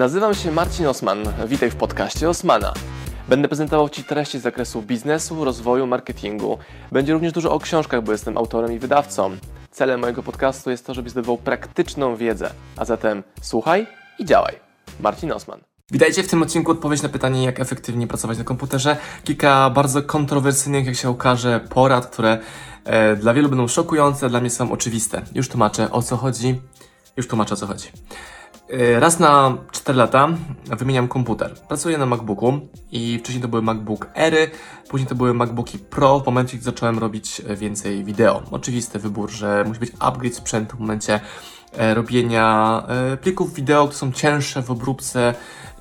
Nazywam się Marcin Osman. Witaj w podcaście Osmana. Będę prezentował Ci treści z zakresu biznesu, rozwoju, marketingu. Będzie również dużo o książkach, bo jestem autorem i wydawcą. Celem mojego podcastu jest to, żebyś zdobywał praktyczną wiedzę. A zatem słuchaj i działaj. Marcin Osman. Witajcie w tym odcinku odpowiedź na pytanie, jak efektywnie pracować na komputerze. Kilka bardzo kontrowersyjnych, jak się okaże, porad, które e, dla wielu będą szokujące, dla mnie są oczywiste. Już tłumaczę o co chodzi. Już tłumaczę o co chodzi. E, raz na 4 lata wymieniam komputer. Pracuję na MacBooku i wcześniej to były MacBook Ery, później to były MacBooki Pro w momencie, gdy zacząłem robić e, więcej wideo. Oczywisty wybór, że musi być upgrade sprzętu w momencie e, robienia plików wideo, które są cięższe w obróbce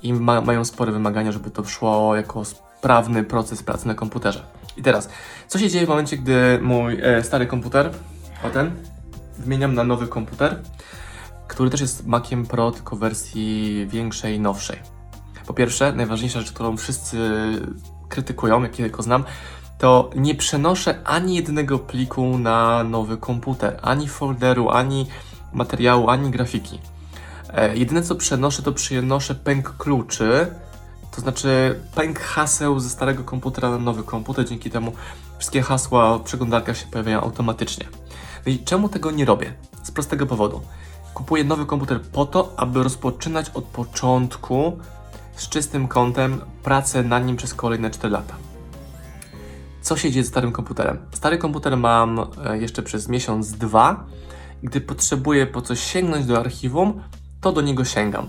i ma, mają spore wymagania, żeby to szło jako sprawny proces pracy na komputerze. I teraz, co się dzieje w momencie, gdy mój stary komputer, o ten, wymieniam na nowy komputer, który też jest Maciem Pro, tylko w wersji większej, nowszej. Po pierwsze, najważniejsza rzecz, którą wszyscy krytykują, jak go znam, to nie przenoszę ani jednego pliku na nowy komputer, ani folderu, ani materiału, ani grafiki. E, jedyne co przenoszę, to przenoszę pęk kluczy, to znaczy pęk haseł ze starego komputera na nowy komputer. Dzięki temu wszystkie hasła w przeglądarkach się pojawiają automatycznie. No i czemu tego nie robię? Z prostego powodu. Kupuję nowy komputer po to, aby rozpoczynać od początku z czystym kątem pracę na nim przez kolejne 4 lata. Co się dzieje z starym komputerem? Stary komputer mam e, jeszcze przez miesiąc, dwa. Gdy potrzebuję po coś sięgnąć do archiwum, to do niego sięgam.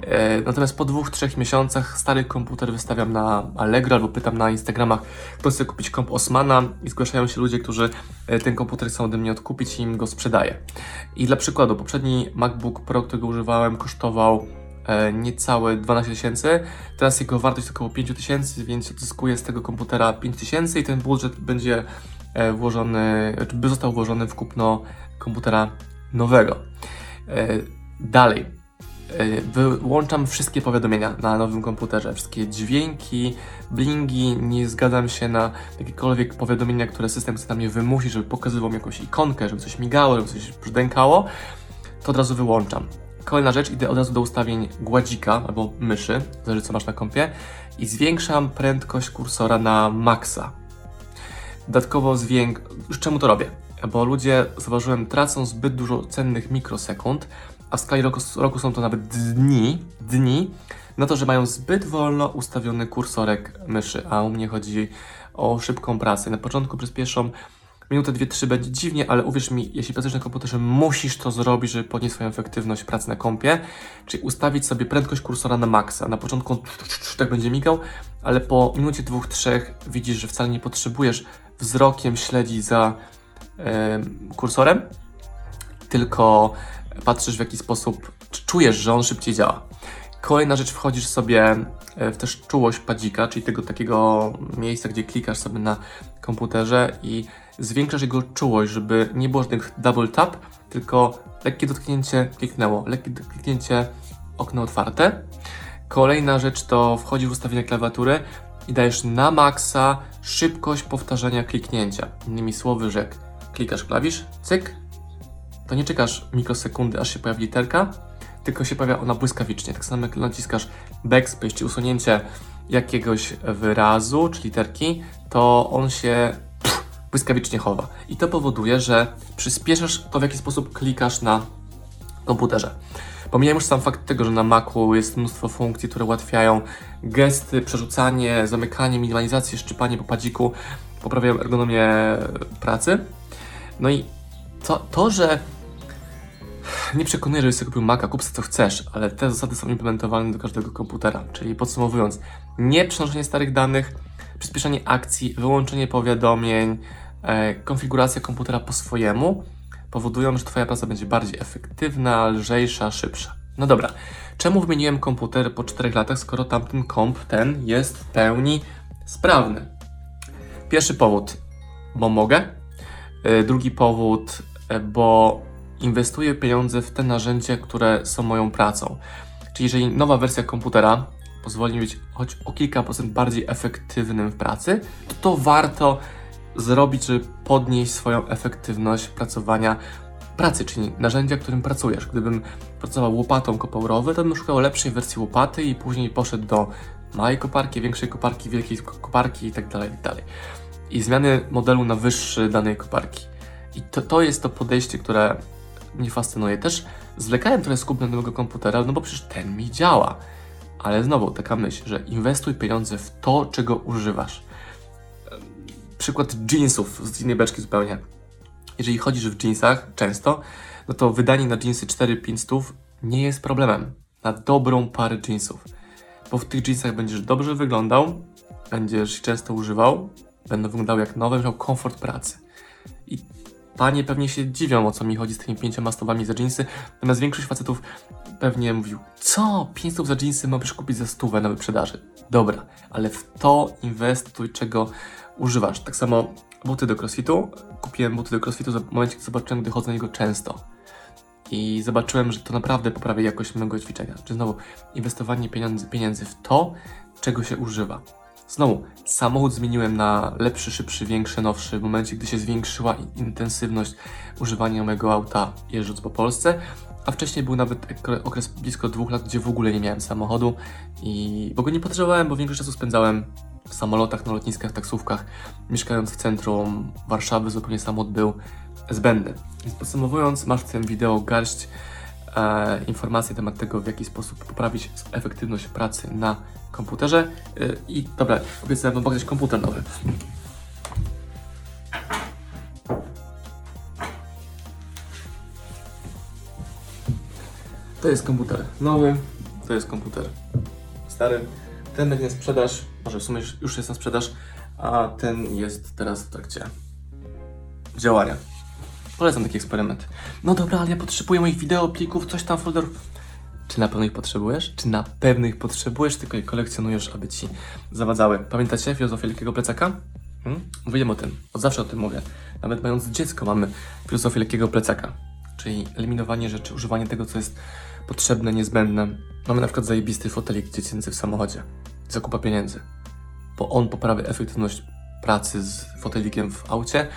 E, natomiast po dwóch, trzech miesiącach stary komputer wystawiam na Allegro albo pytam na Instagramach, kto chce kupić komp Osmana i zgłaszają się ludzie, którzy e, ten komputer chcą ode mnie odkupić i im go sprzedaję. I dla przykładu, poprzedni MacBook Pro, którego używałem, kosztował e, niecałe 12 tysięcy. Teraz jego wartość to około 5 tysięcy, więc odzyskuję z tego komputera 5 tysięcy i ten budżet będzie włożony, by został włożony w kupno komputera nowego. Dalej, wyłączam wszystkie powiadomienia na nowym komputerze, wszystkie dźwięki, blingi, nie zgadzam się na jakiekolwiek powiadomienia, które system chce na mnie wymusić, żeby pokazywał mi jakąś ikonkę, żeby coś migało, żeby coś brzdękało, to od razu wyłączam. Kolejna rzecz, idę od razu do ustawień gładzika albo myszy, zależy co masz na kompie, i zwiększam prędkość kursora na maksa. Dodatkowo zwięk... Czemu to robię? Bo ludzie, zauważyłem, tracą zbyt dużo cennych mikrosekund, a w skali roku, roku są to nawet dni, dni, na to, że mają zbyt wolno ustawiony kursorek myszy, a u mnie chodzi o szybką pracę. Na początku przez pierwszą minutę, dwie, trzy będzie dziwnie, ale uwierz mi, jeśli pracujesz na komputerze, musisz to zrobić, żeby podnieść swoją efektywność pracy na kompie, czyli ustawić sobie prędkość kursora na maksa. Na początku tak będzie migał, ale po minucie, dwóch, trzech widzisz, że wcale nie potrzebujesz wzrokiem śledzić za yy, kursorem, tylko patrzysz w jaki sposób, czujesz, że on szybciej działa. Kolejna rzecz, wchodzisz sobie e, w też czułość padzika, czyli tego takiego miejsca, gdzie klikasz sobie na komputerze i zwiększasz jego czułość, żeby nie było żadnych double tap, tylko lekkie dotknięcie kliknęło, lekkie dotknięcie okno otwarte. Kolejna rzecz to wchodzi w ustawienia klawiatury i dajesz na maksa szybkość powtarzania kliknięcia. Innymi słowy, że klikasz klawisz, cyk, to nie czekasz mikrosekundy, aż się pojawi literka, tylko się pojawia ona błyskawicznie. Tak samo jak naciskasz backspace, czy usunięcie jakiegoś wyrazu, czy literki, to on się błyskawicznie chowa. I to powoduje, że przyspieszasz to, w jaki sposób klikasz na komputerze. Pomijam już sam fakt tego, że na Macu jest mnóstwo funkcji, które ułatwiają gesty, przerzucanie, zamykanie, minimalizację, szczypanie po padziku, poprawiają ergonomię pracy. No i to, to że nie przekonuję, żebyś sobie kupił Maca, kup co chcesz, ale te zasady są implementowane do każdego komputera. Czyli podsumowując, nie przenoszenie starych danych, przyspieszenie akcji, wyłączenie powiadomień, e, konfiguracja komputera po swojemu powodują, że Twoja praca będzie bardziej efektywna, lżejsza, szybsza. No dobra, czemu wymieniłem komputer po 4 latach, skoro tamten komp ten jest w pełni sprawny? Pierwszy powód, bo mogę. E, drugi powód, e, bo inwestuję pieniądze w te narzędzia, które są moją pracą. Czyli jeżeli nowa wersja komputera pozwoli mi być choć o kilka procent bardziej efektywnym w pracy, to to warto zrobić, żeby podnieść swoją efektywność pracowania pracy, czyli narzędzia, którym pracujesz. Gdybym pracował łopatą kopał rowy, to bym szukał lepszej wersji łopaty i później poszedł do małej koparki, większej koparki, wielkiej koparki itd. Tak itd. Tak I zmiany modelu na wyższy danej koparki. I to, to jest to podejście, które mnie fascynuje. Też zwlekałem trochę z kupnem nowego komputera, no bo przecież ten mi działa. Ale znowu taka myśl, że inwestuj pieniądze w to, czego używasz. Przykład jeansów z innej beczki zupełnie. Jeżeli chodzisz w jeansach często, no to wydanie na jeansy 4-5 nie jest problemem. Na dobrą parę jeansów. Bo w tych jeansach będziesz dobrze wyglądał, będziesz często używał, będą wyglądały jak nowe, miał komfort pracy. I panie pewnie się dziwią, o co mi chodzi z tymi pięcioma stowami za jeansy, natomiast większość facetów pewnie mówił, co, pięć stów za jeansy możesz kupić za stówę na wyprzedaży. Dobra, ale w to inwestuj, czego używasz. Tak samo buty do crossfitu. Kupiłem buty do crossfitu w momencie, gdy zobaczyłem, gdy chodzę na niego często. I zobaczyłem, że to naprawdę poprawia jakość mojego ćwiczenia. Czy znowu inwestowanie pieniędzy, pieniędzy w to, czego się używa. Znowu, samochód zmieniłem na lepszy, szybszy, większy, nowszy w momencie, gdy się zwiększyła intensywność używania mojego auta jeżdżąc po Polsce, a wcześniej był nawet okres blisko dwóch lat, gdzie w ogóle nie miałem samochodu i bo go nie potrzebowałem, bo większość czasu spędzałem w samolotach, na lotniskach, taksówkach. Mieszkając w centrum Warszawy zupełnie samochód był zbędny. Więc podsumowując, masz w tym wideo garść e, informacji na temat tego, w jaki sposób poprawić efektywność pracy na komputerze. E, I dobra, obiecałem wam pokazać komputer nowy. To jest komputer nowy, to jest komputer stary. Ten będzie na sprzedaż, może w sumie już jest na sprzedaż, a ten jest teraz w trakcie działania. Polecam taki eksperyment. No dobra, ale ja potrzebuję moich wideo, plików, coś tam, folderów. Czy na pewno ich potrzebujesz? Czy na pewno ich potrzebujesz, tylko je kolekcjonujesz, aby ci zawadzały? Pamiętacie filozofię lekkiego plecaka? Hmm? Mówiłem o tym, od zawsze o tym mówię. Nawet mając dziecko mamy filozofię lekkiego plecaka, czyli eliminowanie rzeczy, używanie tego, co jest potrzebne, niezbędne. Mamy na przykład zajebisty fotelik dziecięcy w samochodzie. Zakupa pieniędzy. Bo on poprawia efektywność pracy z fotelikiem w aucie,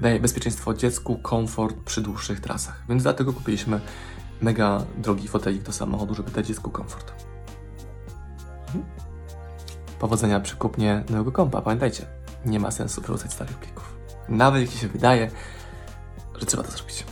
daje bezpieczeństwo dziecku, komfort przy dłuższych trasach. Więc dlatego kupiliśmy mega drogi fotelik do samochodu, żeby dać dziecku komfort. Powodzenia przy kupnie nowego kompa. Pamiętajcie, nie ma sensu wrzucać starych plików. Nawet jeśli się wydaje, że trzeba to zrobić.